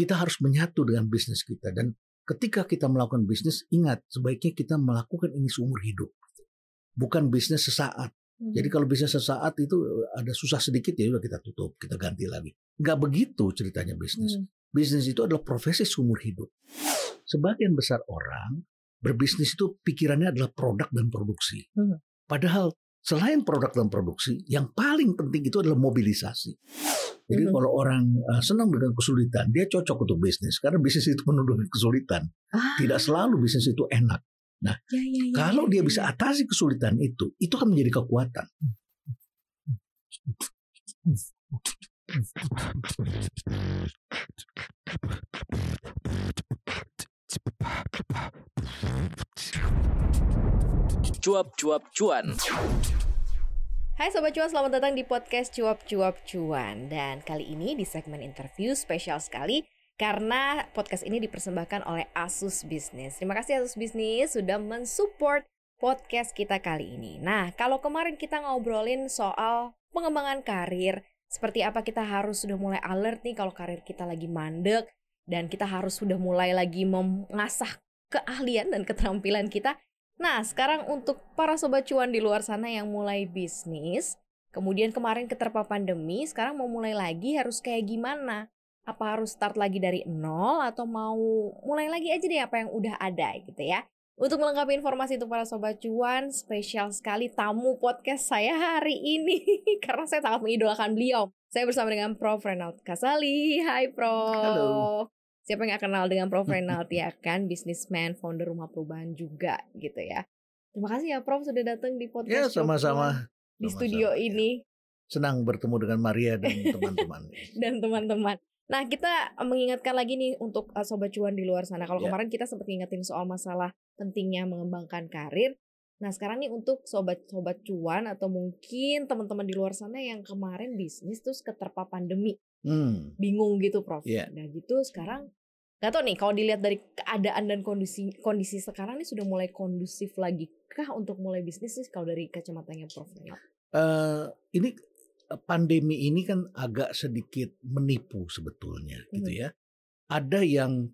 kita harus menyatu dengan bisnis kita. Dan ketika kita melakukan bisnis ingat sebaiknya kita melakukan ini seumur hidup. Bukan bisnis sesaat. Hmm. jadi kalau bisnis sesaat itu ada susah sedikit ya udah kita tutup kita ganti lagi. Nggak begitu ceritanya bisnis. Hmm. bisnis itu adalah profesi seumur hidup. Sebagian besar orang berbisnis itu pikirannya adalah produk dan produksi. Hmm. padahal selain produk dan produksi yang paling penting itu adalah mobilisasi jadi Mhm. kalau orang uh, senang dengan kesulitan, dia cocok untuk bisnis karena bisnis itu penuh dengan kesulitan. Ah, Tidak selalu bisnis itu enak. ya, ya, ya, Kalau ya, dia ya. bisa atasi kesulitan itu, itu akan menjadi kekuatan. Cuap-cuap cuan. Hai Sobat Cuan, selamat datang di podcast Cuap Cuap Cuan. Dan kali ini di segmen interview spesial sekali Karena podcast ini dipersembahkan oleh Asus Business. Terima kasih Asus Business sudah mensupport podcast kita kali ini. Nah, kalau kemarin kita ngobrolin soal pengembangan karir Seperti apa kita harus sudah mulai alert nih kalau karir kita lagi mandek Dan kita harus sudah mulai lagi mengasah keahlian dan keterampilan kita Nah, sekarang untuk para sobat cuan di luar sana yang mulai bisnis, kemudian kemarin keterpa pandemi, sekarang mau mulai lagi harus kayak gimana? Apa harus start lagi dari nol atau mau mulai lagi aja deh apa yang udah ada gitu ya? Untuk melengkapi informasi untuk para sobat cuan, spesial sekali tamu podcast saya hari ini karena saya sangat mengidolakan beliau. Saya bersama dengan Prof. Renald Kasali. Hai Prof. Halo. Siapa yang gak kenal dengan Prof. Renald ya kan, businessman, founder rumah perubahan juga gitu ya. Terima kasih ya Prof sudah datang di Ya, podcast Cuan sama-sama. di Sama-sama, studio ya. ini Senang bertemu dengan Maria dan teman-teman. dan teman-teman. Nah kita mengingatkan lagi nih untuk uh, sobat cuan di luar sana. Kalau Ya. kemarin kita sempat ngingetin soal masalah pentingnya mengembangkan karir. Nah sekarang nih untuk sobat-sobat cuan atau mungkin teman-teman di luar sana yang kemarin bisnis terus keterpa pandemi. Hmm. bingung gitu Prof. Iya. Nah gitu sekarang nggak tahu nih kalau dilihat dari keadaan dan kondisi kondisi sekarang nih sudah mulai kondusif lagi kah untuk mulai bisnis nih kalau dari kacamatanya Prof. Eh, ini eh, pandemi ini kan agak sedikit menipu sebetulnya gitu Mhm. ya. Ada yang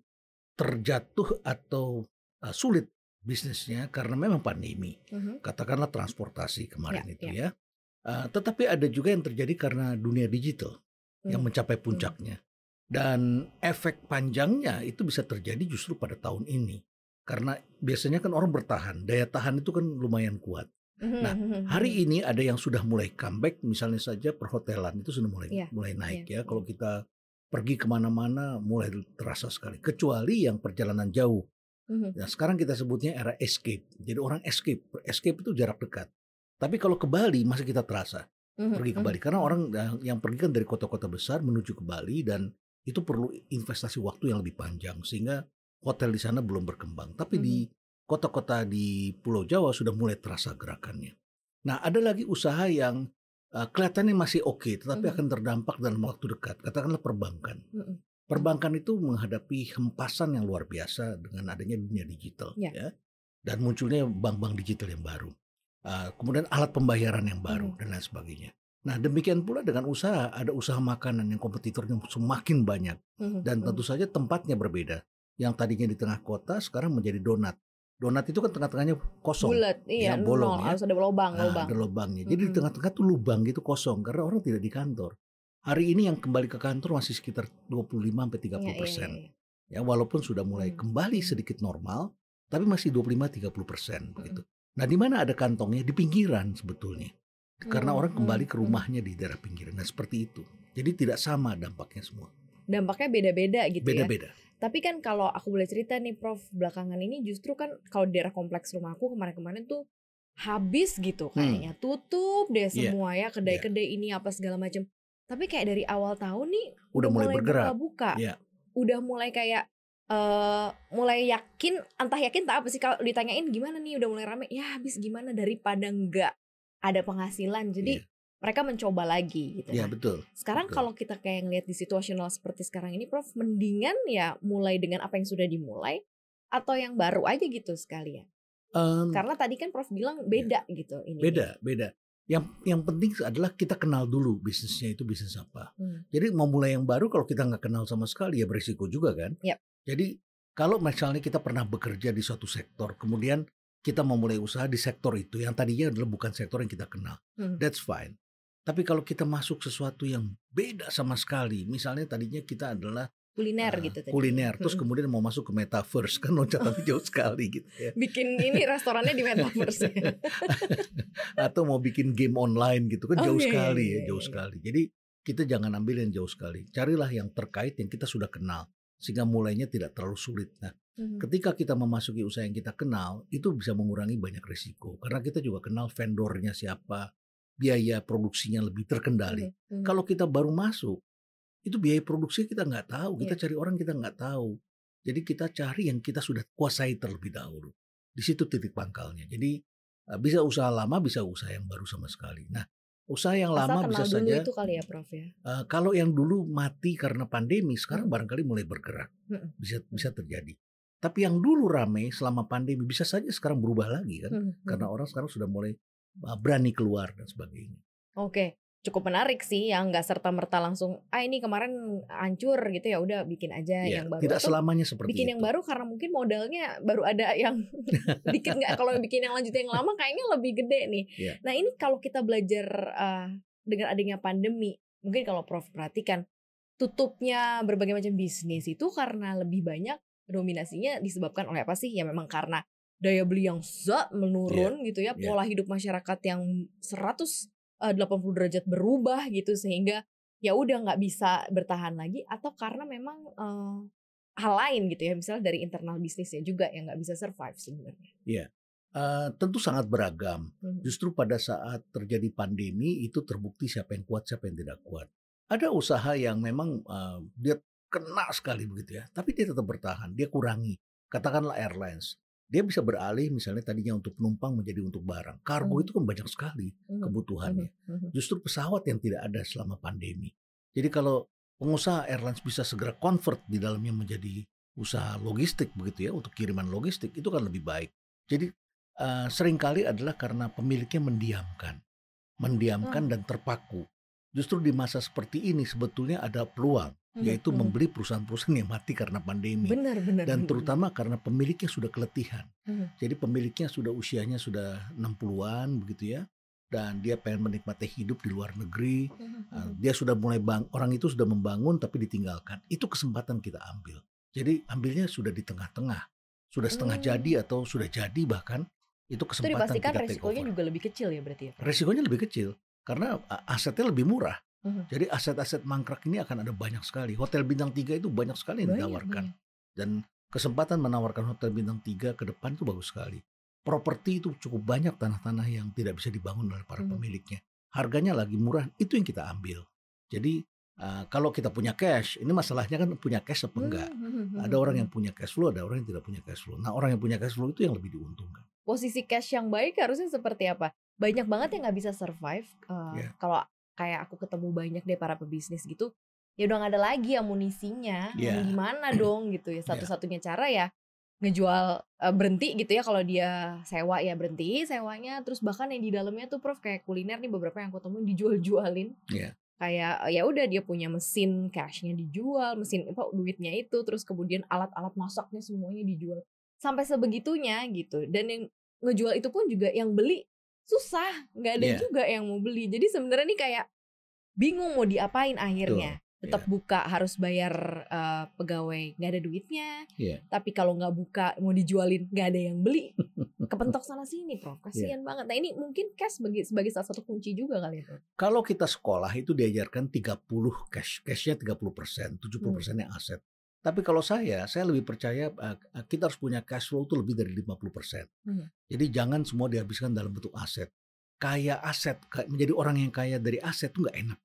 terjatuh atau eh, sulit bisnisnya karena memang pandemi. Mhm. Katakanlah transportasi kemarin Ya, itu ya. Eh, tetapi ada juga yang terjadi karena dunia digital yang Hmm. mencapai puncaknya. Dan efek panjangnya itu bisa terjadi justru pada tahun ini. Karena biasanya kan orang bertahan, daya tahan itu kan lumayan kuat. Mhm, Nah, mhm, Hari mhm. ini ada yang sudah mulai comeback, misalnya saja perhotelan itu sudah mulai Iya, mulai naik iya, ya. Kalau kita pergi ke mana-mana mulai terasa sekali. Kecuali yang perjalanan jauh. Nah, sekarang kita sebutnya era escape. Jadi orang escape, escape itu jarak dekat. Tapi kalau ke Bali masih kita terasa pergi ke. Bali karena orang yang pergi kan dari kota-kota besar menuju ke Bali dan itu perlu investasi waktu yang lebih panjang sehingga hotel di sana belum berkembang. Tapi di Mhm. kota-kota di Pulau Jawa sudah mulai terasa gerakannya. Nah, ada lagi usaha yang uh, kelihatannya masih oke tetapi Mhm. akan terdampak dalam waktu dekat. Katakanlah perbankan. Mhm. Perbankan itu menghadapi hempasan yang luar biasa dengan adanya dunia digital Ya. ya. Dan munculnya bank-bank digital yang baru. Uh, kemudian alat pembayaran yang baru Mhm. dan lain sebagainya. Nah, demikian pula dengan usaha, ada usaha makanan yang kompetitornya semakin banyak Mhm, dan mhm. tentu saja tempatnya berbeda. Yang tadinya di tengah kota sekarang menjadi donat. Donat itu kan tengah-tengahnya kosong. bulat iya Ya, bolong nol ya. harus ada lubang Nah, lubang ada lubangnya. Jadi di Mhm. tengah-tengah tuh lubang gitu kosong karena orang tidak di kantor. Hari ini yang kembali ke kantor masih sekitar 25 sampai 30 Iya, iya, persen. iya, iya. Ya walaupun sudah mulai Hmm. kembali Hmm. sedikit normal, tapi masih 25-30 persen Hmm. begitu. Nah di mana ada kantongnya di pinggiran sebetulnya. Karena Hmm, orang kembali hmm, ke hmm. rumahnya di daerah pinggiran. Nah seperti itu. Jadi tidak sama dampaknya semua. dampaknya beda-beda gitu ya Beda-beda. Tapi kan kalau aku boleh cerita nih Prof, belakangan ini justru kan kalau daerah kompleks rumahku kemarin-kemarin tuh habis gitu kayaknya. Tutup deh Hmm. Iya, semua ya, kedai-kedai ini apa segala macam. Tapi kayak dari awal tahun nih Udah mulai bergerak. buka-buka. Iya. Udah mulai kayak eh mulai yakin, entah yakin tak apa sih kalau ditanyain gimana nih udah mulai rame. Ya habis gimana daripada enggak ada penghasilan. Jadi Iya. mereka mencoba lagi gitu. Ya Nah, betul. sekarang Betul. kalau kita kayak ngelihat di situasional seperti sekarang ini, Prof, mendingan ya mulai dengan apa yang sudah dimulai atau yang baru aja gitu sekalian. Em, Karena tadi kan Prof bilang beda gitu ini. beda, beda. Yang yang penting adalah kita kenal dulu bisnisnya itu bisnis apa. Hmm. Jadi mau mulai yang baru kalau kita nggak kenal sama sekali ya berisiko juga kan. Yap. Jadi kalau misalnya kita pernah bekerja di suatu sektor, kemudian kita mau mulai usaha di sektor itu yang tadinya adalah bukan sektor yang kita kenal, Hmm. that's fine. Tapi kalau kita masuk sesuatu yang beda sama sekali, misalnya tadinya kita adalah kuliner ah, gitu tadi. kuliner, terus Hmm. kemudian mau masuk ke metaverse kan loncatannya jauh sekali gitu ya. bikin ini restorannya di metaverse. atau mau bikin game online gitu kan Oh, jauh iya, iya, sekali iya, ya jauh sekali jadi kita jangan ambil yang jauh sekali carilah yang terkait yang kita sudah kenal sehingga mulainya tidak terlalu sulit. Nah Hmm. ketika kita memasuki usaha yang kita kenal itu bisa mengurangi banyak risiko. Karena kita juga kenal vendornya siapa biaya produksinya lebih terkendali. Hmm. kalau kita baru masuk itu biaya produksi kita nggak tahu kita Iya. cari orang kita nggak tahu. Jadi kita cari yang kita sudah kuasai terlebih dahulu. Di situ titik pangkalnya. Jadi eh, bisa usaha lama bisa usaha yang baru sama sekali. Nah usaha yang Asal lama bisa dulu saja itu kali ya Prof ya. eh, kalau yang dulu mati karena pandemi sekarang barangkali mulai bergerak Mm-mm. bisa bisa terjadi tapi yang dulu rame selama pandemi bisa saja sekarang berubah lagi kan Hmm. karena orang sekarang sudah mulai eh, berani keluar dan sebagainya Oke, cukup menarik sih yang nggak serta merta langsung ah ini kemarin hancur gitu ya udah bikin aja Ya, yang baru. tidak Atau selamanya seperti bikin itu yang baru karena mungkin modalnya baru ada yang dikit nggak kalau bikin yang lanjut yang lama kayaknya lebih gede nih. Iya. Nah ini kalau kita belajar uh, dengan adanya pandemi, mungkin kalau Prof perhatikan tutupnya berbagai macam bisnis itu karena lebih banyak dominasinya disebabkan oleh apa sih? Ya memang karena daya beli yang zat menurun gitu ya, iya. pola hidup masyarakat yang 180 derajat berubah gitu sehingga ya udah nggak bisa bertahan lagi atau karena memang eh, hal lain gitu ya misalnya dari internal bisnisnya juga yang nggak bisa survive sebenarnya. Eh, tentu sangat beragam. Hmm. Justru pada saat terjadi pandemi itu terbukti siapa yang kuat, siapa yang tidak kuat. Ada usaha yang memang eh, dia kena sekali begitu ya, tapi dia tetap bertahan, dia kurangi. Katakanlah airlines, dia bisa beralih misalnya tadinya untuk penumpang menjadi untuk barang. Kargo Hmm. itu kan banyak sekali Mhm, kebutuhannya. mhm, mhm. Justru pesawat yang tidak ada selama pandemi. Jadi kalau pengusaha airlines bisa segera convert di dalamnya menjadi usaha logistik begitu ya untuk kiriman logistik itu kan lebih baik. Jadi eh, sering kali adalah karena pemiliknya mendiamkan, mendiamkan dan terpaku. Justru di masa seperti ini sebetulnya ada peluang yaitu mhm. membeli perusahaan-perusahaan yang mati karena pandemi Benar benar. dan benar. terutama karena pemiliknya sudah keletihan. Mhm. Jadi pemiliknya sudah usianya sudah 60-an begitu ya. Dan dia pengen menikmati hidup di luar negeri. Nah, mhm. dia sudah mulai bang orang itu sudah membangun tapi ditinggalkan. Itu kesempatan kita ambil. Jadi ambilnya sudah di tengah-tengah. Sudah setengah Hmm. jadi atau sudah jadi bahkan itu Itu kesempatan dipastikan kita take resikonya over. juga lebih kecil ya berarti ya. Prof? Resikonya lebih kecil karena asetnya lebih murah. Mhm. Jadi aset-aset mangkrak ini akan ada banyak sekali. Hotel bintang 3 itu banyak sekali yang ditawarkan. banyak. Dan kesempatan menawarkan hotel bintang 3 ke depan itu bagus sekali. Properti itu cukup banyak tanah-tanah yang tidak bisa dibangun oleh para Mhm. pemiliknya. Harganya lagi murah, itu yang kita ambil. Jadi uh, kalau kita punya cash, ini masalahnya kan punya cash apa enggak. Mhm, mhm, Ada orang yang punya cash flow, ada orang yang tidak punya cash flow. Nah orang yang punya cash flow itu yang lebih diuntungkan. posisi cash yang baik harusnya seperti apa? Banyak banget yang nggak bisa survive. eh, Iya. Kalau kayak aku ketemu banyak deh para pebisnis gitu, ya udah nggak ada lagi amunisinya. Iya. Mau Gimana dong gitu ya? Satu-satunya cara ya ngejual eh, berhenti gitu ya kalau dia sewa ya berhenti sewanya terus bahkan yang di dalamnya tuh prof kayak kuliner nih beberapa yang aku temuin dijual-jualin Iya. kayak ya udah dia punya mesin cashnya dijual mesin apa duitnya itu terus kemudian alat-alat masaknya semuanya dijual sampai sebegitunya gitu dan yang ngejual itu pun juga yang beli susah nggak ada Iya. juga yang mau beli jadi sebenarnya nih kayak bingung mau diapain akhirnya tetap buka harus bayar eh, pegawai nggak ada duitnya Iya. tapi kalau nggak buka mau dijualin nggak ada yang beli kepentok sana sini prof kasihan banget nah ini mungkin cash sebagai sebagai salah satu kunci juga kali ya Prof. Kalau kita sekolah itu diajarkan 30 cash, cashnya 30 persen, 70 Hmm. persennya aset. Tapi kalau saya, saya lebih percaya uh, kita harus punya cash flow itu lebih dari 50 persen. Hmm. Jadi jangan semua dihabiskan dalam bentuk aset. Kaya aset, menjadi orang yang kaya dari aset itu nggak enak.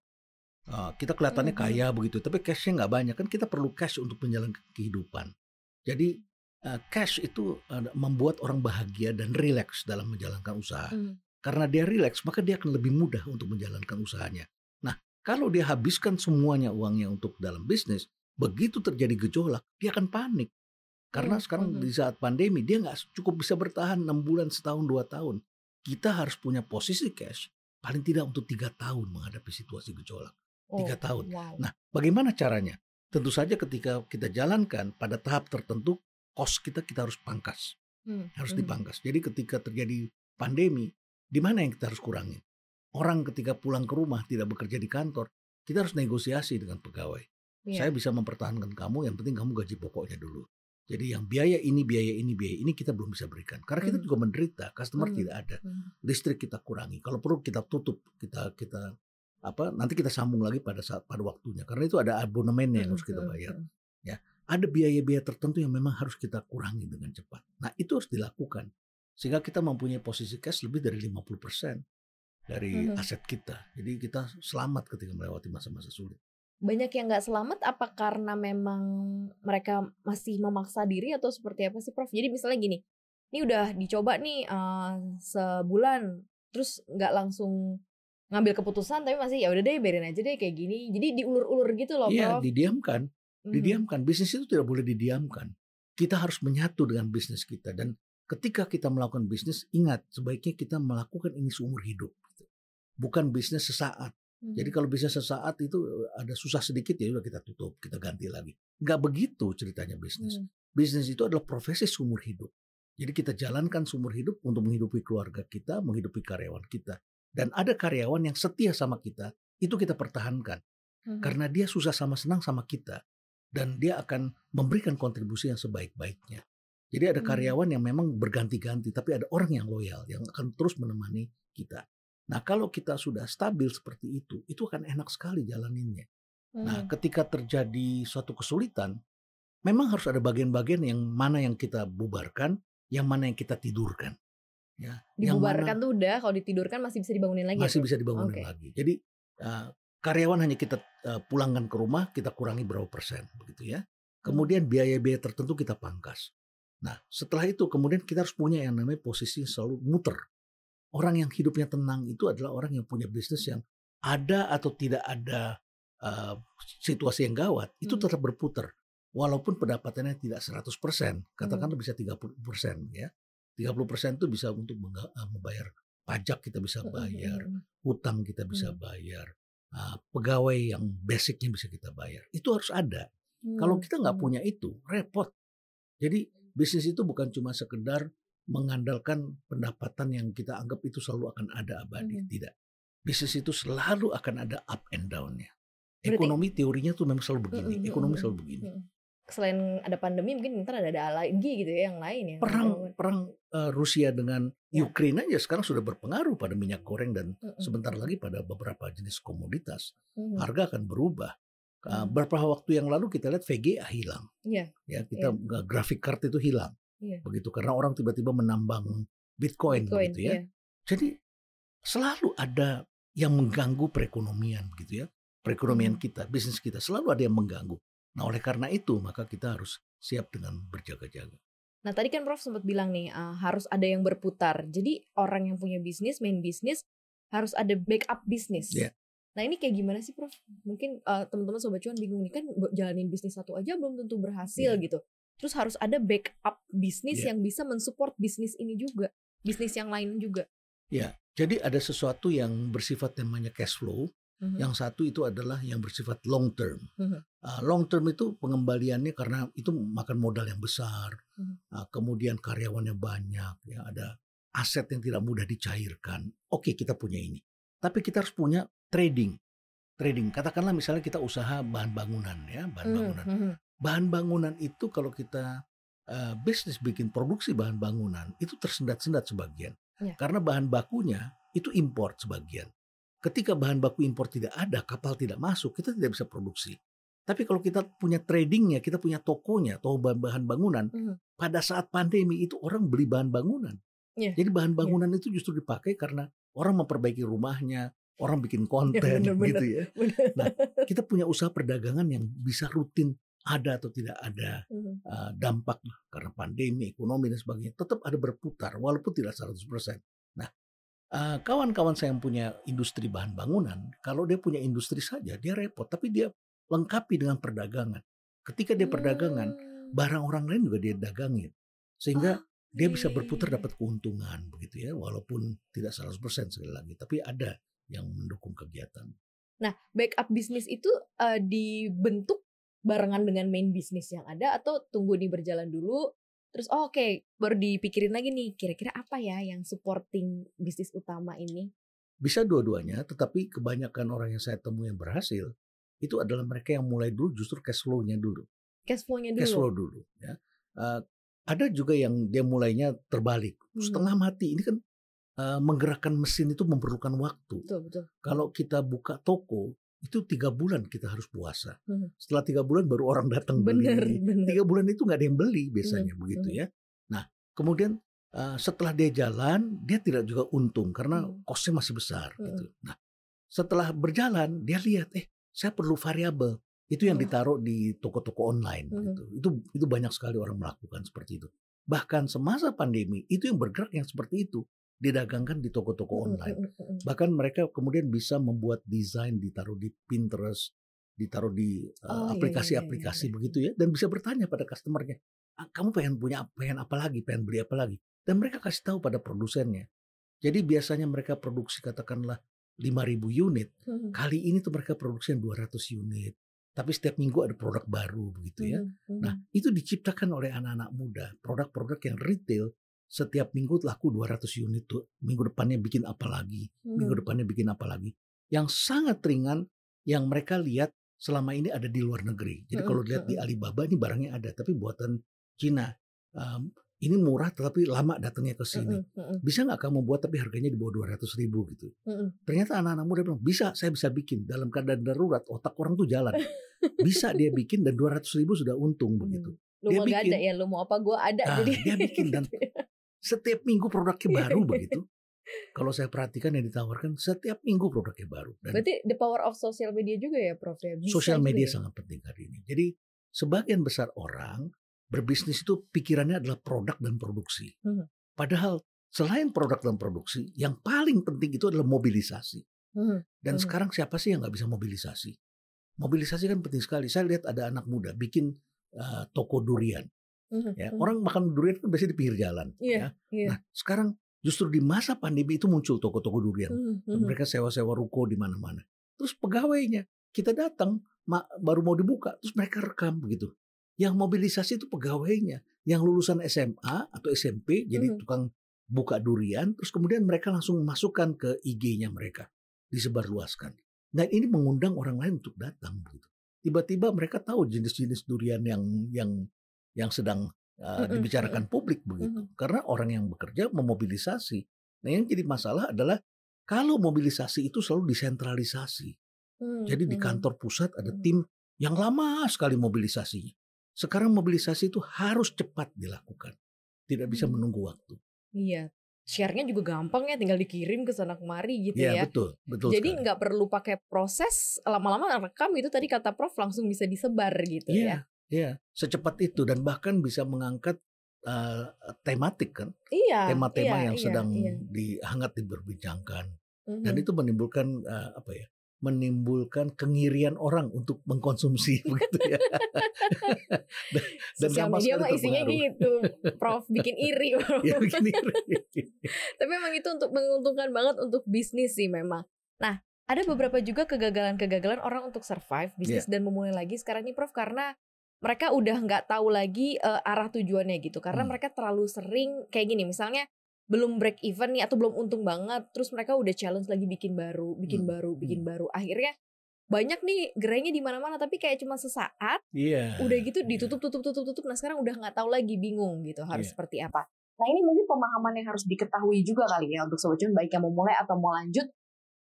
Uh, kita kelihatannya Hmm, hmm. kaya begitu, tapi cashnya nggak banyak kan kita perlu cash untuk menjalankan kehidupan. Jadi uh, cash itu uh, membuat orang bahagia dan rileks dalam menjalankan usaha. Hmm. Karena dia rileks, maka dia akan lebih mudah untuk menjalankan usahanya. Nah, kalau dia habiskan semuanya uangnya untuk dalam bisnis, begitu terjadi gejolak, dia akan panik. Karena Hmm, sekarang di saat pandemi, dia nggak cukup bisa bertahan 6 bulan, setahun, dua tahun. Kita harus punya posisi cash paling tidak untuk tiga tahun menghadapi situasi gejolak. Tiga Oh, tahun. Wow. Nah, bagaimana caranya? Tentu saja ketika kita jalankan pada tahap tertentu, cost kita kita harus pangkas, Hmm, harus hmm. dipangkas. Jadi ketika terjadi pandemi, di mana yang kita harus kurangi? Orang ketika pulang ke rumah tidak bekerja di kantor, kita harus negosiasi dengan pegawai. Iya. Saya bisa mempertahankan kamu, yang penting kamu gaji pokoknya dulu. Jadi yang biaya ini, biaya ini, biaya ini kita belum bisa berikan. Karena kita Hmm. juga menderita, customer Hmm. tidak ada. Hmm. Listrik kita kurangi. Kalau perlu kita tutup, kita kita apa? Nanti kita sambung lagi pada saat pada waktunya. Karena itu ada abonemennya yang harus kita Hmm, bayar. hmm, Ada biaya-biaya tertentu yang memang harus kita kurangi dengan cepat. Nah, itu harus dilakukan. Sehingga kita mempunyai posisi cash lebih dari 50% dari Mhm. aset kita. Jadi kita selamat ketika melewati masa-masa sulit. Banyak yang nggak selamat apa karena memang mereka masih memaksa diri atau seperti apa sih Prof? Jadi misalnya gini, ini udah dicoba nih eh, sebulan, terus nggak langsung ngambil keputusan tapi masih ya udah deh biarin aja deh kayak gini. Jadi diulur-ulur gitu loh Iya, Prof. didiamkan. Mhm. Didiamkan. Bisnis itu tidak boleh didiamkan. Kita harus menyatu dengan bisnis kita dan ketika kita melakukan bisnis, ingat sebaiknya kita melakukan ini seumur hidup. gitu. Bukan bisnis sesaat. Mhm. Jadi kalau bisnis sesaat itu ada susah sedikit ya udah kita tutup, kita ganti lagi. Nggak begitu ceritanya bisnis. Hmm. Bisnis itu adalah profesi seumur hidup. Jadi kita jalankan seumur hidup untuk menghidupi keluarga kita, menghidupi karyawan kita. Dan ada karyawan yang setia sama kita, itu kita pertahankan. Mhm. Karena dia susah sama senang sama kita. Dan dia akan memberikan kontribusi yang sebaik-baiknya. Jadi ada Hmm. karyawan yang memang berganti-ganti, tapi ada orang yang loyal, yang akan terus menemani kita. Nah kalau kita sudah stabil seperti itu, itu akan enak sekali jalaninnya. Nah Mhm. ketika terjadi suatu kesulitan, memang harus ada bagian-bagian yang mana yang kita bubarkan, yang mana yang kita tidurkan. Ya, yang dibubarkan mana tuh udah, kalau ditidurkan masih bisa dibangunin lagi. ya, masih Prof? bisa dibangunin Oke. lagi. Jadi uh, karyawan hanya kita uh, pulangkan ke rumah, kita kurangi berapa persen, begitu ya. Kemudian biaya-biaya tertentu kita pangkas. Nah, setelah itu kemudian kita harus punya yang namanya posisi selalu muter. Orang yang hidupnya tenang itu adalah orang yang punya bisnis yang ada atau tidak ada uh, situasi yang gawat, itu Hmm. tetap berputar. Walaupun pendapatannya tidak 100%, katakanlah bisa 30% ya. 30% itu bisa untuk membayar pajak kita bisa Mhm, bayar, hutang kita bisa Hmm. bayar, uh, pegawai yang basicnya bisa kita bayar. Itu harus ada. Kalau Hmm, kita nggak hmm. punya itu, repot. Jadi bisnis itu bukan cuma sekedar mengandalkan pendapatan yang kita anggap itu selalu akan ada abadi. Mhm. Tidak. Bisnis itu selalu akan ada up and down-nya. Berarti- Ekonomi teorinya tuh memang selalu begini. Mm-mm, Ekonomi selalu begini. Selain ada pandemi mungkin ntar ada ada lagi gitu ya yang lain ya. Perang perang uh, Rusia dengan Ya. Ukraina aja sekarang sudah berpengaruh pada minyak goreng dan Mm-mm. sebentar lagi pada beberapa jenis komoditas. Mhm. Harga akan berubah. Uh, Hmm. beberapa waktu yang lalu kita lihat VGA hilang. Iya. Ya, kita uh, grafik card itu hilang. Iya. Begitu karena orang tiba-tiba menambang Bitcoin, Bitcoin, begitu ya. iya. Jadi selalu ada yang mengganggu perekonomian gitu ya. Perekonomian Hmm. kita, bisnis kita selalu ada yang mengganggu. Nah, oleh karena itu maka kita harus siap dengan berjaga-jaga. Nah tadi kan Prof sempat bilang nih uh, harus ada yang berputar. Jadi orang yang punya bisnis, main bisnis harus ada backup bisnis. Iya. Nah ini kayak gimana sih Prof? Mungkin uh, teman-teman sobat cuan bingung nih kan jalanin bisnis satu aja belum tentu berhasil Iya. gitu. Terus harus ada backup bisnis Iya. yang bisa mensupport bisnis ini juga, bisnis yang lain juga. Ya, jadi ada sesuatu yang bersifat namanya cash flow. Mhm. Yang satu itu adalah yang bersifat long term. Mhm. Uh, long term itu pengembaliannya karena itu makan modal yang besar, Mhm. uh, kemudian karyawannya banyak, ya ada aset yang tidak mudah dicairkan. Oke, kita punya ini, tapi kita harus punya trading. Trading, katakanlah misalnya kita usaha bahan bangunan, ya bahan Mhm, bangunan. mhm. Bahan bangunan itu kalau kita uh, bisnis bikin produksi bahan bangunan itu tersendat-sendat sebagian, Ya. karena bahan bakunya itu import sebagian. Ketika bahan baku impor tidak ada, kapal tidak masuk, kita tidak bisa produksi. Tapi kalau kita punya tradingnya, kita punya tokonya, toko bahan bangunan, Mhm. pada saat pandemi itu orang beli bahan bangunan. Iya. Jadi bahan bangunan itu justru dipakai karena orang memperbaiki rumahnya, orang bikin konten bener-bener. gitu ya. Bener. Nah, kita punya usaha perdagangan yang bisa rutin ada atau tidak ada uh, dampak karena pandemi, ekonomi dan sebagainya, tetap ada berputar walaupun tidak 100%. Nah, uh, kawan-kawan saya yang punya industri bahan bangunan, kalau dia punya industri saja dia repot, tapi dia lengkapi dengan perdagangan. Ketika dia perdagangan, Hmm. barang orang lain juga dia dagangin. Sehingga Ah, dia iya, bisa iya, berputar iya. dapat keuntungan begitu ya, walaupun tidak 100% sekali lagi, tapi ada yang mendukung kegiatan. Nah, backup bisnis itu uh, dibentuk barengan dengan main bisnis yang ada atau tunggu di berjalan dulu terus oh, oke okay, baru dipikirin lagi nih kira-kira apa ya yang supporting bisnis utama ini? Bisa dua-duanya tetapi kebanyakan orang yang saya temui yang berhasil itu adalah mereka yang mulai dulu justru cash flow-nya dulu. Cash flow-nya dulu. cash flow dulu ya. Uh, ada juga yang dia mulainya terbalik hmm. setengah mati. Ini kan uh, menggerakkan mesin itu memerlukan waktu. Betul, betul. kalau kita buka toko itu tiga bulan kita harus puasa. Hmm. Setelah tiga bulan baru orang datang beli. Bener. Tiga bulan itu nggak ada yang beli biasanya hmm. begitu ya. Nah kemudian uh, setelah dia jalan dia tidak juga untung karena hmm. kosnya masih besar hmm. gitu. Nah setelah berjalan dia lihat eh saya perlu variabel itu yang ditaruh di toko-toko online hmm. gitu. Itu itu banyak sekali orang melakukan seperti itu. Bahkan semasa pandemi itu yang bergerak yang seperti itu didagangkan di toko-toko online. Bahkan mereka kemudian bisa membuat desain ditaruh di Pinterest, ditaruh di aplikasi-aplikasi uh, oh, iya, iya, iya, begitu ya, dan bisa bertanya pada customernya, ah, kamu pengen punya pengen apa lagi, pengen beli apa lagi, dan mereka kasih tahu pada produsennya. Jadi biasanya mereka produksi katakanlah 5.000 unit, kali ini tuh mereka produksi 200 unit. Tapi setiap minggu ada produk baru begitu ya. Nah itu diciptakan oleh anak-anak muda, produk-produk yang retail setiap minggu laku 200 unit tuh. Minggu depannya bikin apa lagi? Minggu hmm. depannya bikin apa lagi? Yang sangat ringan yang mereka lihat selama ini ada di luar negeri. Jadi hmm, kalau lihat di hmm. Alibaba ini barangnya ada, tapi buatan Cina. Um, ini murah tetapi lama datangnya ke sini. Bisa nggak kamu buat tapi harganya di bawah 200 ribu gitu. Ternyata anak-anak muda bilang, bisa, saya bisa bikin. Dalam keadaan darurat, otak orang tuh jalan. Bisa dia bikin dan 200 ribu sudah untung begitu. Lu dia mau bikin, ada ya, lu mau apa gue ada. Nah, jadi dia bikin dan Setiap minggu produknya baru begitu. Kalau saya perhatikan yang ditawarkan setiap minggu produknya baru. Dan Berarti the power of social media juga ya Prof ya? Sosial media ya? sangat penting hari ini. Jadi sebagian besar orang berbisnis itu pikirannya adalah produk dan produksi. Hmm. Padahal selain produk dan produksi, yang paling penting itu adalah mobilisasi. Hmm. Dan hmm. sekarang siapa sih yang nggak bisa mobilisasi? Mobilisasi kan penting sekali. Saya lihat ada anak muda bikin uh, toko durian. Ya, mhm. orang makan durian kan biasanya di pinggir jalan. Yeah, ya. Yeah. Nah sekarang justru di masa pandemi itu muncul toko-toko durian. Mm -hmm. Mereka sewa-sewa ruko di mana-mana. Terus pegawainya kita datang baru mau dibuka, terus mereka rekam begitu. Yang mobilisasi itu pegawainya, yang lulusan SMA atau SMP jadi mm -hmm. tukang buka durian, terus kemudian mereka langsung masukkan ke IG-nya mereka, disebarluaskan. Dan ini mengundang orang lain untuk datang begitu. Tiba-tiba mereka tahu jenis-jenis durian yang yang yang sedang uh, dibicarakan publik begitu. Karena orang yang bekerja memobilisasi. Nah yang jadi masalah adalah kalau mobilisasi itu selalu disentralisasi. Hmm, jadi di kantor pusat ada tim yang lama sekali mobilisasinya. Sekarang mobilisasi itu harus cepat dilakukan. Tidak bisa menunggu waktu. Iya, share-nya juga gampang ya tinggal dikirim ke sana kemari gitu ya. ya. betul, betul. Jadi nggak perlu pakai proses lama-lama rekam itu tadi kata Prof langsung bisa disebar gitu ya. ya. Iya, secepat itu dan bahkan bisa mengangkat uh, tematik kan, iya, tema-tema iya, yang iya, sedang iya. dihangat diperbincangkan, mm-hmm. dan itu menimbulkan uh, apa ya, menimbulkan kengirian orang untuk mengkonsumsi begitu ya. dan, dan Sosial media mah isinya gitu, Prof bikin iri. ya bikin iri. Tapi memang itu untuk menguntungkan banget untuk bisnis sih memang. Nah, ada beberapa juga kegagalan-kegagalan orang untuk survive bisnis yeah. dan memulai lagi sekarang ini Prof karena mereka udah nggak tahu lagi uh, arah tujuannya gitu karena hmm. mereka terlalu sering kayak gini misalnya belum break even nih atau belum untung banget terus mereka udah challenge lagi bikin baru bikin hmm. baru bikin hmm. baru akhirnya banyak nih gerainya di mana-mana tapi kayak cuma sesaat yeah. udah gitu iya. ditutup tutup tutup tutup nah sekarang udah nggak tahu lagi bingung gitu harus yeah. seperti apa nah ini mungkin pemahaman yang harus diketahui juga kali ya untuk sobat cuan baik yang mau mulai atau mau lanjut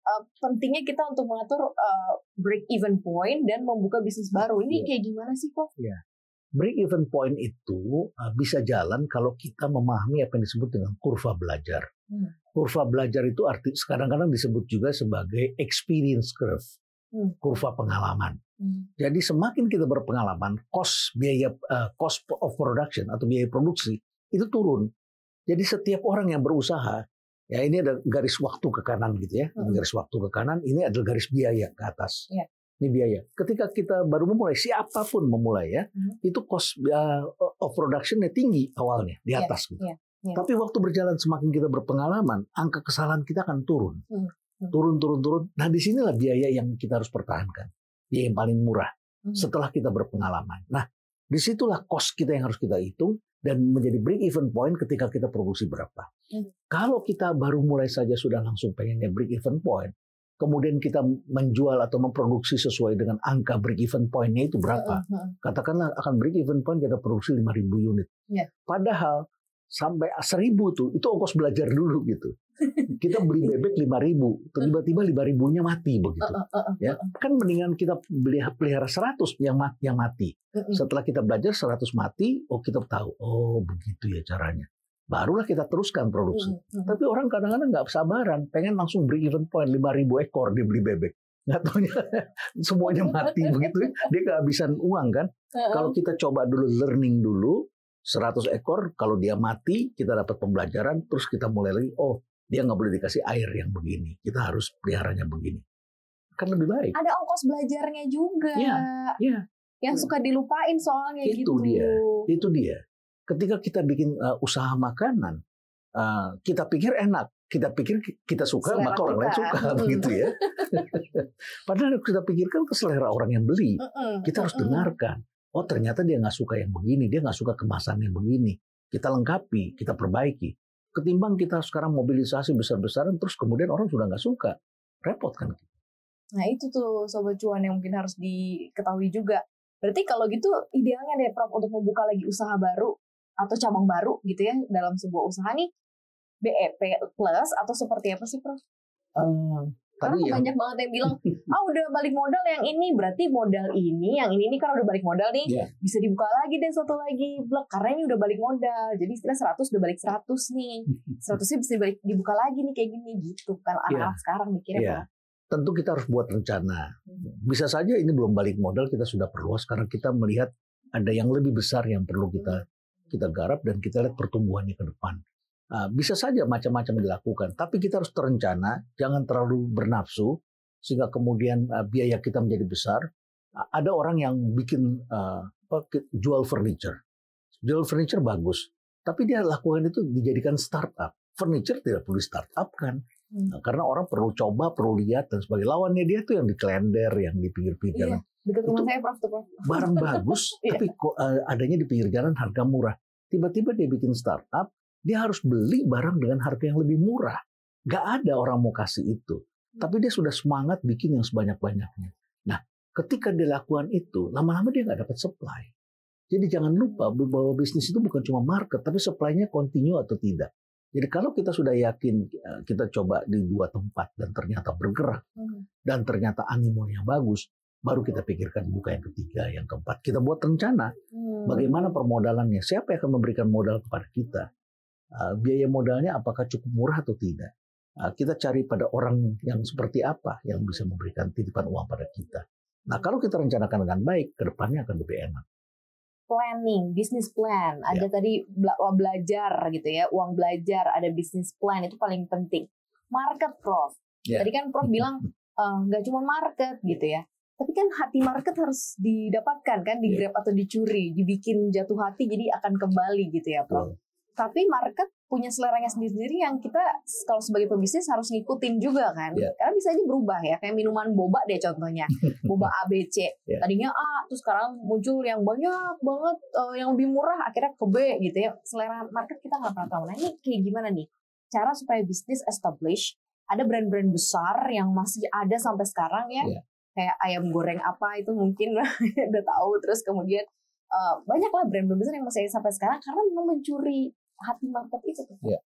uh, pentingnya kita untuk mengatur uh, break even point dan membuka bisnis baru. Ini yeah. kayak gimana sih? Iya. Yeah. Break even point itu uh, bisa jalan kalau kita memahami apa yang disebut dengan kurva belajar. Hmm. Kurva belajar itu arti kadang-kadang disebut juga sebagai experience curve, hmm. kurva pengalaman. Hmm. Jadi semakin kita berpengalaman, cost biaya uh, cost of production atau biaya produksi itu turun. Jadi setiap orang yang berusaha Ya ini ada garis waktu ke kanan gitu ya. Hmm. Garis waktu ke kanan ini adalah garis biaya ke atas. Ya. Ini biaya. Ketika kita baru memulai, siapa pun memulai ya, hmm. itu cost uh, of productionnya tinggi awalnya di iya, atas ya. gitu. Ya. Ya. Tapi waktu berjalan semakin kita berpengalaman, angka kesalahan kita akan turun. Hmm. Hmm. turun turun turun. Nah di sinilah biaya yang kita harus pertahankan, biaya yang paling murah Hmm. setelah kita berpengalaman. Nah di situlah cost kita yang harus kita hitung dan menjadi break even point ketika kita produksi berapa. Hmm. Kalau kita baru mulai saja sudah langsung pengennya break even point, kemudian kita menjual atau memproduksi sesuai dengan angka break even point-nya itu berapa? Hmm, hmm. katakanlah akan break even point kita produksi 5.000 unit. Iya. Padahal sampai 1.000 tuh itu ongkos belajar dulu gitu. Kita beli bebek 5.000, tiba-tiba 5.000-nya mati begitu. Uh, uh, uh, uh, Ya, kan mendingan kita beli pelihara 100 yang mati, yang mati. Setelah kita belajar 100 mati, oh kita tahu, oh begitu ya caranya. Barulah kita teruskan produksi. Tapi orang kadang-kadang nggak sabaran, pengen langsung break even point 5.000 ekor dia beli bebek. Nggak taunya semuanya mati begitu, dia kehabisan uang kan. Kalau kita coba dulu learning dulu 100 ekor, kalau dia mati kita dapat pembelajaran, terus kita mulai lagi, oh dia nggak boleh dikasih air yang begini, kita harus peliharanya begini. Kan lebih baik. ada ongkos belajarnya juga. Iya, iya. Yang suka dilupain soalnya Itu gitu. dia. Itu dia. Ketika kita bikin uh, usaha makanan, uh, kita pikir enak, kita pikir ki- kita suka, Selera maka orang lain suka, begitu ya. Padahal kita pikirkan ke selera orang yang beli. Kita harus dengarkan. Oh ternyata dia nggak suka yang begini, dia nggak suka kemasan yang begini. Kita lengkapi, kita perbaiki. Ketimbang kita sekarang mobilisasi besar-besaran, terus kemudian orang sudah nggak suka, repot kan? Nah itu tuh sobat cuan yang mungkin harus diketahui juga. Berarti kalau gitu idealnya deh Prof untuk membuka lagi usaha baru atau cabang baru gitu ya dalam sebuah usaha nih BEP plus atau seperti apa sih Prof? Karena tadi yang banyak banget yang bilang, ah udah balik modal yang ini, berarti modal ini, yang ini nih kan udah balik modal nih, Iya. bisa dibuka lagi deh satu lagi blok karena ini udah balik modal. Jadi istilah 100 udah balik 100 nih. 100 nya bisa dibalik, dibuka lagi nih kayak gini gitu kan anak-anak sekarang mikirnya Iya. Prof. tentu kita harus buat rencana. Bisa saja ini belum balik modal, kita sudah perluas karena kita melihat ada yang lebih besar yang perlu kita kita garap dan kita lihat pertumbuhannya ke depan. Ah, bisa saja macam-macam dilakukan, tapi kita harus terencana, jangan terlalu bernafsu sehingga kemudian ah, biaya kita menjadi besar. Ah, ada orang yang bikin ke- jual furniture, jual furniture bagus, tapi dia lakukan itu dijadikan startup. Furniture tidak perlu startup kan, Hmm. Nah, karena orang perlu coba, perlu lihat dan sebagainya. Lawannya dia tuh yang di klender, yang di pinggir-pinggir Iya. jalan. Dekat rumah Itu- saya Prof tuh Prof. Barang bagus, Iya. tapi kok adanya di pinggir jalan harga murah. Tiba-tiba dia bikin startup, dia harus beli barang dengan harga yang lebih murah. Gak ada orang mau kasih itu. Tapi dia sudah semangat bikin yang sebanyak-banyaknya. Nah, ketika dia lakukan itu, lama-lama dia nggak dapat supply. Jadi jangan lupa bahwa bisnis itu bukan cuma market, tapi supply-nya continue atau tidak. Jadi kalau kita sudah yakin eh, kita coba di dua tempat dan ternyata bergerak Hmm. dan ternyata animonya bagus, baru kita pikirkan buka yang ketiga, yang keempat. Kita buat rencana Hmm. bagaimana permodalannya, siapa yang akan memberikan modal kepada kita, biaya modalnya apakah cukup murah atau tidak. Uh, kita cari pada orang yang seperti apa yang bisa memberikan titipan uang pada kita. Nah kalau kita rencanakan dengan baik, ke depannya akan lebih enak. planning, business plan. Ada tadi bela- oh, belajar gitu ya, uang belajar, ada business plan itu paling penting. Market, Prof. Ya. Tadi kan Prof bilang eh, nggak cuma market gitu ya. Tapi kan hati market harus didapatkan kan, di Ya. atau dicuri, dibikin jatuh hati jadi akan kembali gitu ya, Prof. Tapi market punya seleranya sendiri-sendiri yang kita kalau sebagai pebisnis harus ngikutin juga kan. Ya. Karena bisa aja berubah ya, kayak minuman boba deh contohnya. boba ABC. Ya. Tadinya A, terus sekarang muncul yang banyak banget eh, yang lebih murah akhirnya ke B gitu ya. Selera market kita nggak pernah tahu. Nah ini kayak gimana nih? Cara supaya bisnis establish ada brand-brand besar yang masih ada sampai sekarang ya. Ya. Kayak ayam goreng apa itu mungkin udah tahu. Terus kemudian eh, banyak lah brand-brand besar yang masih sampai sekarang karena memang mencuri hati market itu. Ya.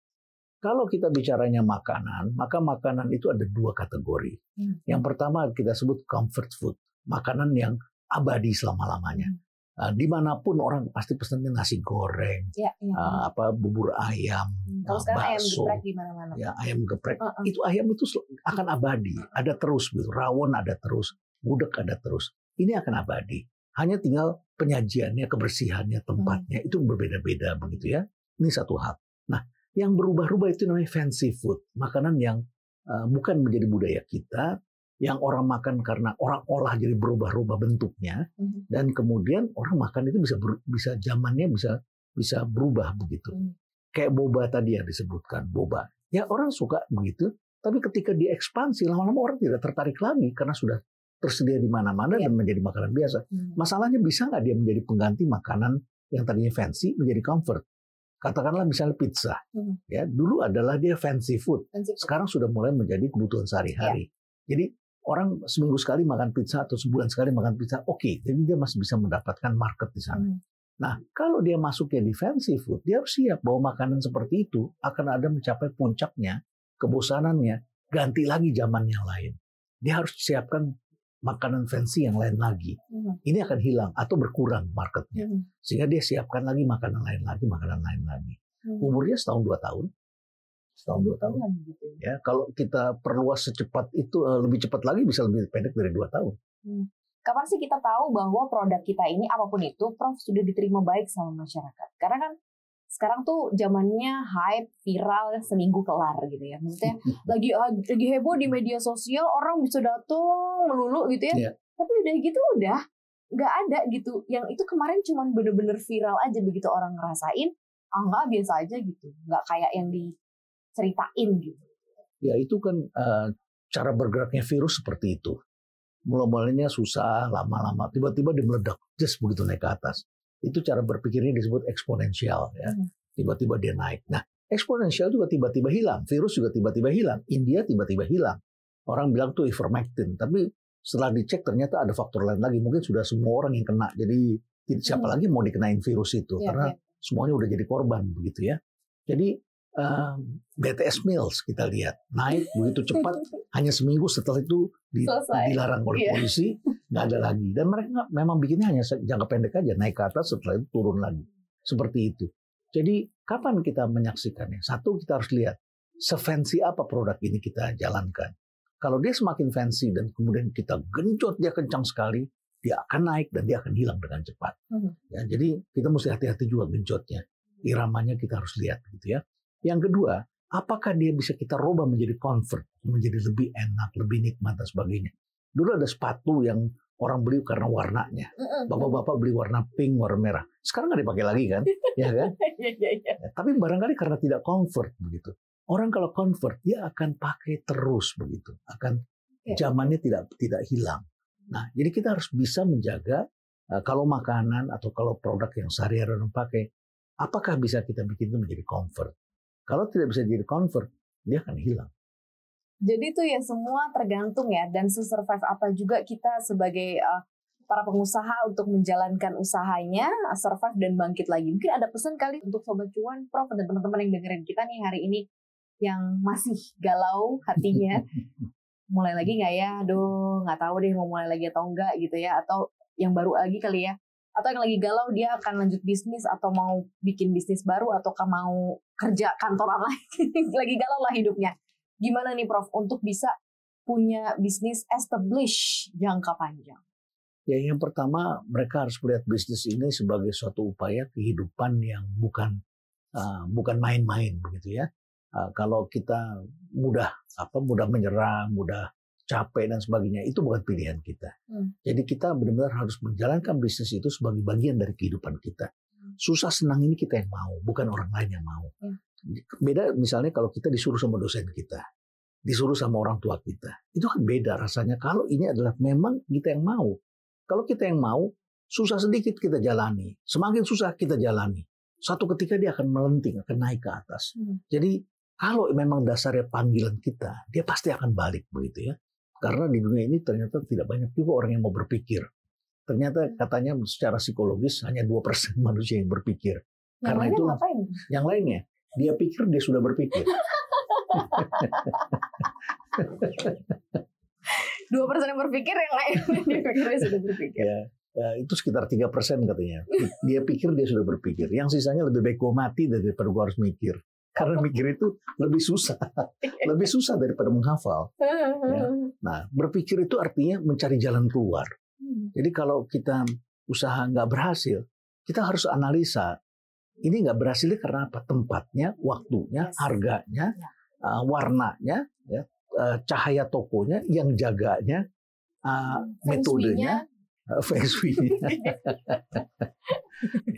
Kalau kita bicaranya makanan, maka makanan itu ada dua kategori. Hmm. Yang pertama kita sebut comfort food, makanan yang abadi selama-lamanya. Hmm. Uh, di mana pun orang pasti pesannya nasi goreng, Ya, ya. uh, apa bubur ayam, Hmm, Kalau uh, sekarang ayam bakso, geprek di mana-mana. ya ayam geprek. Uh-uh. Itu ayam itu akan abadi, ada terus gitu. Rawon ada terus, gudeg ada terus. Ini akan abadi. Hanya tinggal penyajiannya, kebersihannya, tempatnya itu berbeda-beda begitu ya. Ini satu hal. Nah, yang berubah-ubah itu namanya fancy food, makanan yang uh, bukan menjadi budaya kita, yang orang makan karena orang olah jadi berubah-ubah bentuknya, Mhm. dan kemudian orang makan itu bisa ber- bisa zamannya bisa bisa berubah begitu. Hmm. Kayak boba tadi yang disebutkan, boba. Ya orang suka begitu, Tapi ketika diekspansi, lama-lama orang tidak tertarik lagi karena sudah tersedia di mana-mana Iya. dan menjadi makanan biasa. Hmm. Masalahnya bisa nggak dia menjadi pengganti makanan yang tadinya fancy menjadi comfort? Katakanlah misalnya pizza, Hmm. ya dulu adalah dia fancy food, Fancy food. sekarang sudah mulai menjadi kebutuhan sehari-hari. Jadi orang seminggu sekali makan pizza atau sebulan sekali makan pizza, oke, jadi dia masih bisa mendapatkan market di sana. Hmm. Nah, kalau dia masuknya di fancy food, dia harus siap bahwa makanan seperti itu akan ada mencapai puncaknya, kebosanannya, ganti lagi zaman yang lain. Dia harus siapkan makanan fancy yang lain lagi. Hmm. Ini akan hilang atau berkurang marketnya. Hmm. Sehingga dia siapkan lagi makanan lain lagi, makanan lain lagi. Hmm. Umurnya setahun dua tahun. Setahun dua tahun. Gitu ya. Ya, kalau kita perluas secepat itu eh, lebih cepat lagi bisa lebih pendek dari dua tahun. Kapan sih kita tahu bahwa produk kita ini apa pun itu, Prof sudah diterima baik sama masyarakat? Karena kan sekarang tuh zamannya hype, viral, seminggu kelar gitu ya. Maksudnya lagi lagi heboh di media sosial, orang bisa datang melulu gitu ya. Iya. Tapi udah gitu udah nggak ada gitu. Yang itu kemarin cuman bener-bener viral aja begitu orang ngerasain, ah nggak biasa aja gitu. Nggak kayak yang diceritain gitu. Ya itu kan eh, cara bergeraknya virus seperti itu. Mula-mulanya susah, lama-lama tiba-tiba dia meledak, just begitu naik ke atas. Itu cara berpikirnya disebut eksponensial ya. Hmm. Tiba-tiba dia naik. Nah, eksponensial juga tiba-tiba hilang, virus juga tiba-tiba hilang, India tiba-tiba hilang. Orang bilang tuh ivermectin, tapi setelah dicek ternyata ada faktor lain lagi. Mungkin sudah semua orang yang kena. Jadi siapa Hmm. lagi mau dikenain virus itu Iya, karena iya. semuanya udah jadi korban begitu ya. Jadi um, BTS Mills kita lihat naik begitu cepat hanya seminggu setelah itu di- Selesai. dilarang oleh Iya. polisi nggak ada lagi dan mereka memang bikinnya hanya jangka pendek aja naik ke atas setelah itu turun lagi seperti itu. Jadi kapan kita menyaksikannya? Satu kita harus lihat sefancy apa produk ini kita jalankan. Kalau dia semakin fancy dan kemudian kita genjot dia kencang sekali, dia akan naik dan dia akan hilang dengan cepat. Hmm. Ya, jadi kita mesti hati-hati juga genjotnya. Iramanya kita harus lihat gitu ya. Yang kedua, apakah dia bisa kita rubah menjadi comfort, menjadi lebih enak, lebih nikmat dan sebagainya. Dulu ada sepatu yang orang beli karena warnanya. Bapak-bapak beli warna pink, warna merah. Sekarang nggak dipakai lagi kan? ya kan? Iya, iya, iya. Ya, tapi barangkali karena tidak comfort begitu. Orang kalau comfort dia akan pakai terus begitu, akan zamannya tidak tidak hilang. Nah, jadi kita harus bisa menjaga eh, kalau makanan atau kalau produk yang sehari-hari orang pakai, apakah bisa kita bikin itu menjadi comfort? Kalau tidak bisa jadi comfort, dia akan hilang. Jadi tuh ya semua tergantung ya dan se-survive apa juga kita sebagai uh, para pengusaha untuk menjalankan usahanya, survive dan bangkit lagi. Mungkin ada pesan kali untuk Sobat Cuan, Prof dan teman-teman yang dengerin kita nih hari ini yang masih galau hatinya. mulai lagi nggak ya? Aduh, nggak tahu deh mau mulai lagi atau enggak gitu ya. Atau yang baru lagi kali ya. Atau yang lagi galau dia akan lanjut bisnis atau mau bikin bisnis baru ataukah mau kerja kantoran lagi. lagi galau lah hidupnya gimana nih Prof untuk bisa punya bisnis establish jangka panjang? Ya, yang pertama mereka harus melihat bisnis ini sebagai suatu upaya kehidupan yang bukan uh, bukan main-main begitu ya. Uh, kalau kita mudah apa mudah menyerah, mudah capek dan sebagainya itu bukan pilihan kita. Hmm. Jadi kita benar-benar harus menjalankan bisnis itu sebagai bagian dari kehidupan kita. Hmm. Susah senang ini kita yang mau, bukan orang lain yang mau. Hmm. Beda misalnya kalau kita disuruh sama dosen kita, disuruh sama orang tua kita, itu kan beda rasanya. Kalau ini adalah memang kita yang mau. Kalau kita yang mau, susah sedikit kita jalani. Semakin susah kita jalani. Satu ketika dia akan melenting, akan naik ke atas. Hmm. Jadi kalau memang dasarnya panggilan kita, dia pasti akan balik begitu ya. Karena di dunia ini ternyata tidak banyak juga orang yang mau berpikir. Ternyata katanya secara psikologis hanya 2% manusia yang berpikir. Yang Karena itu- ngapain? Yang lainnya, dia pikir dia sudah berpikir. Dua persen yang berpikir, yang lain dipikirnya sudah berpikir. ya, eh, itu sekitar 3% katanya. Dia pikir dia sudah berpikir. Yang sisanya lebih baik gua mati daripada gua harus mikir. Karena mikir itu lebih susah. Lebih susah daripada menghafal. Ya. Nah, berpikir itu artinya mencari jalan keluar. Hmm. Jadi kalau kita usaha nggak berhasil, kita harus analisa. Ini nggak berhasilnya karena apa? Tempatnya, waktunya, harganya, Ya. uh, warnanya, ya, uh, cahaya tokonya, yang jaganya, uh, Feng metodenya, feng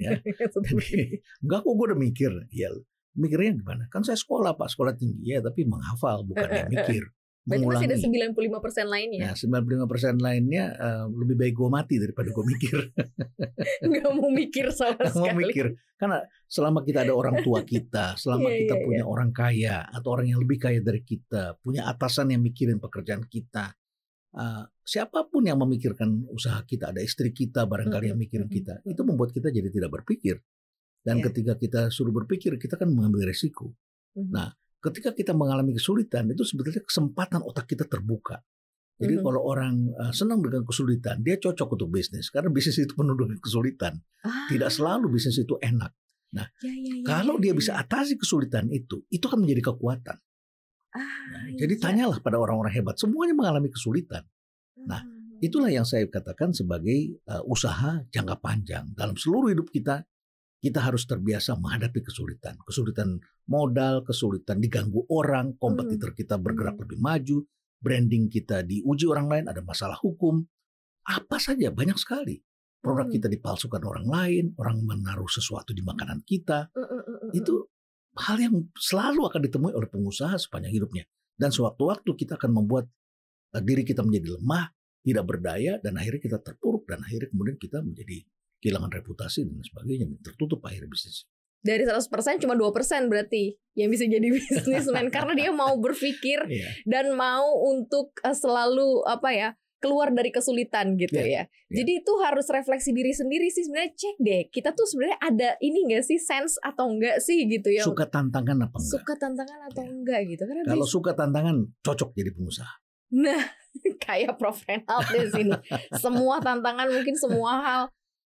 ya. Jadi, enggak kok gue udah mikir. Ya, Mikirnya gimana? Kan saya sekolah Pak, sekolah tinggi ya, tapi menghafal bukan yang mikir. Berarti masih ada mengulangi. 95% lainnya. Nah, 95% lainnya eh, lebih baik gue mati daripada gue mikir. Nggak mau mikir sama Nggak mau sekali. mikir. Karena selama kita ada orang tua kita, selama Iya, kita iya, punya orang kaya atau orang yang lebih kaya dari kita, punya atasan yang mikirin pekerjaan kita, eh, siapa pun yang memikirkan usaha kita, ada istri kita barangkali yang mikirin kita, itu membuat kita jadi tidak berpikir. Dan Iya. ketika kita suruh berpikir, kita kan mengambil resiko. Mhm. Nah, ketika kita mengalami kesulitan, itu sebetulnya kesempatan otak kita terbuka. Jadi Mhm. kalau orang eh, senang dengan kesulitan, dia cocok untuk bisnis karena bisnis itu penuh dengan kesulitan. Ah, Tidak selalu bisnis itu enak. ya, ya, ya, Kalau ya, dia ya. bisa atasi kesulitan itu, itu akan menjadi kekuatan. Ah, Nah, Jadi iya. tanyalah pada orang-orang hebat, semuanya mengalami kesulitan. nah, Hmm. Itulah yang saya katakan sebagai eh, usaha jangka panjang. Dalam seluruh hidup kita, kita harus terbiasa menghadapi kesulitan. Kesulitan modal, kesulitan diganggu orang, kompetitor kita bergerak Hmm. lebih maju, branding kita diuji orang lain, ada masalah hukum. Apa saja, banyak sekali. Produk Hmm. kita dipalsukan orang lain, orang menaruh sesuatu di makanan kita. Itu hal yang selalu akan ditemui oleh pengusaha sepanjang hidupnya. Dan sewaktu-waktu kita akan membuat eh, diri kita menjadi lemah, tidak berdaya, dan akhirnya kita terpuruk, dan akhirnya kemudian kita menjadi kehilangan reputasi dan sebagainya, tertutup akhirnya bisnis. dari 100% cuma 2% berarti yang bisa jadi bisnismen karena dia mau berpikir Iya. dan mau untuk eh, selalu apa ya keluar dari kesulitan gitu Iya, ya. Jadi itu harus refleksi diri sendiri sih sebenarnya cek deh kita tuh sebenarnya ada ini enggak sih sense atau enggak sih gitu ya. Suka tantangan apa enggak? Suka tantangan atau Iya. enggak gitu karena Kalau suka tantangan, cocok jadi pengusaha. nah kayak Prof Renald di sini semua tantangan mungkin semua hal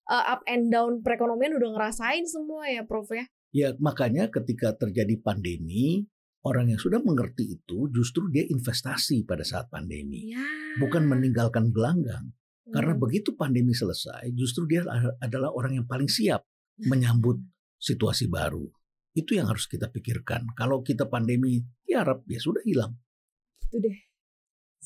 eh, up and down perekonomian udah ngerasain semua ya Prof ya. Ya makanya ketika terjadi pandemi, orang yang sudah mengerti itu justru dia investasi pada saat pandemi. Ya. Bukan meninggalkan gelanggang. Karena Hmm. begitu pandemi selesai, justru dia adalah orang yang paling siap menyambut situasi baru. Itu yang harus kita pikirkan. Kalau kita pandemi tiarap, ya sudah hilang. Itu deh.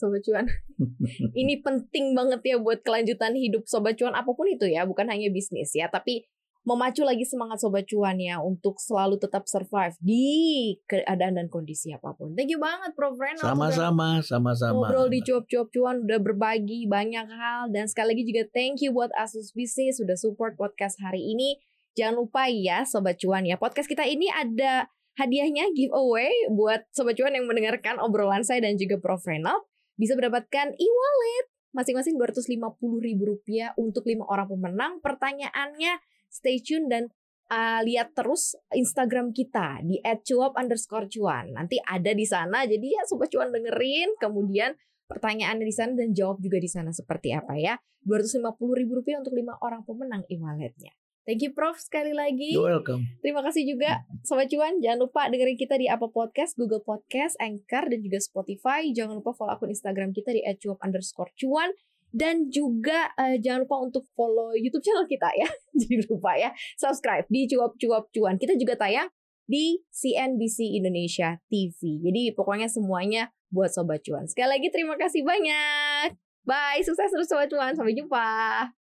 Sobat cuan. Ini penting banget ya buat kelanjutan hidup sobat cuan apa pun itu ya, bukan hanya bisnis ya, tapi memacu lagi semangat sobat cuan ya untuk selalu tetap survive di keadaan dan kondisi apa pun. Thank you banget Prof sudah Sama-sama, sama-sama. ngobrol di cuap-cuap cuan udah berbagi banyak hal dan sekali lagi juga thank you buat Asus Bisnis sudah support podcast hari ini. Jangan lupa ya sobat cuan ya podcast kita ini ada hadiahnya giveaway buat sobat cuan yang mendengarkan obrolan saya dan juga Prof Renald bisa mendapatkan e-wallet masing-masing Rp250.000 untuk lima orang pemenang. Pertanyaannya stay tune dan uh, lihat terus Instagram kita di @cuap underscore cuan. Nanti ada di sana. Jadi ya sobat cuan dengerin, kemudian pertanyaannya di sana dan jawab juga di sana seperti apa ya. Rp250.000 untuk lima orang pemenang e-walletnya. Thank you Prof sekali lagi. You're welcome. Terima kasih juga Sobat Cuan. Jangan lupa dengerin kita di Apple Podcast, Google Podcast, Anchor, dan juga Spotify. Jangan lupa follow akun Instagram kita di @cuap underscore cuan. Dan juga eh, jangan lupa untuk follow YouTube channel kita ya. Jadi lupa ya. Subscribe di Cuap Cuap Cuan. Kita juga tayang di CNBC Indonesia TV. Jadi pokoknya semuanya buat Sobat Cuan. Sekali lagi terima kasih banyak. Bye. Sukses terus Sobat Cuan. Sampai jumpa.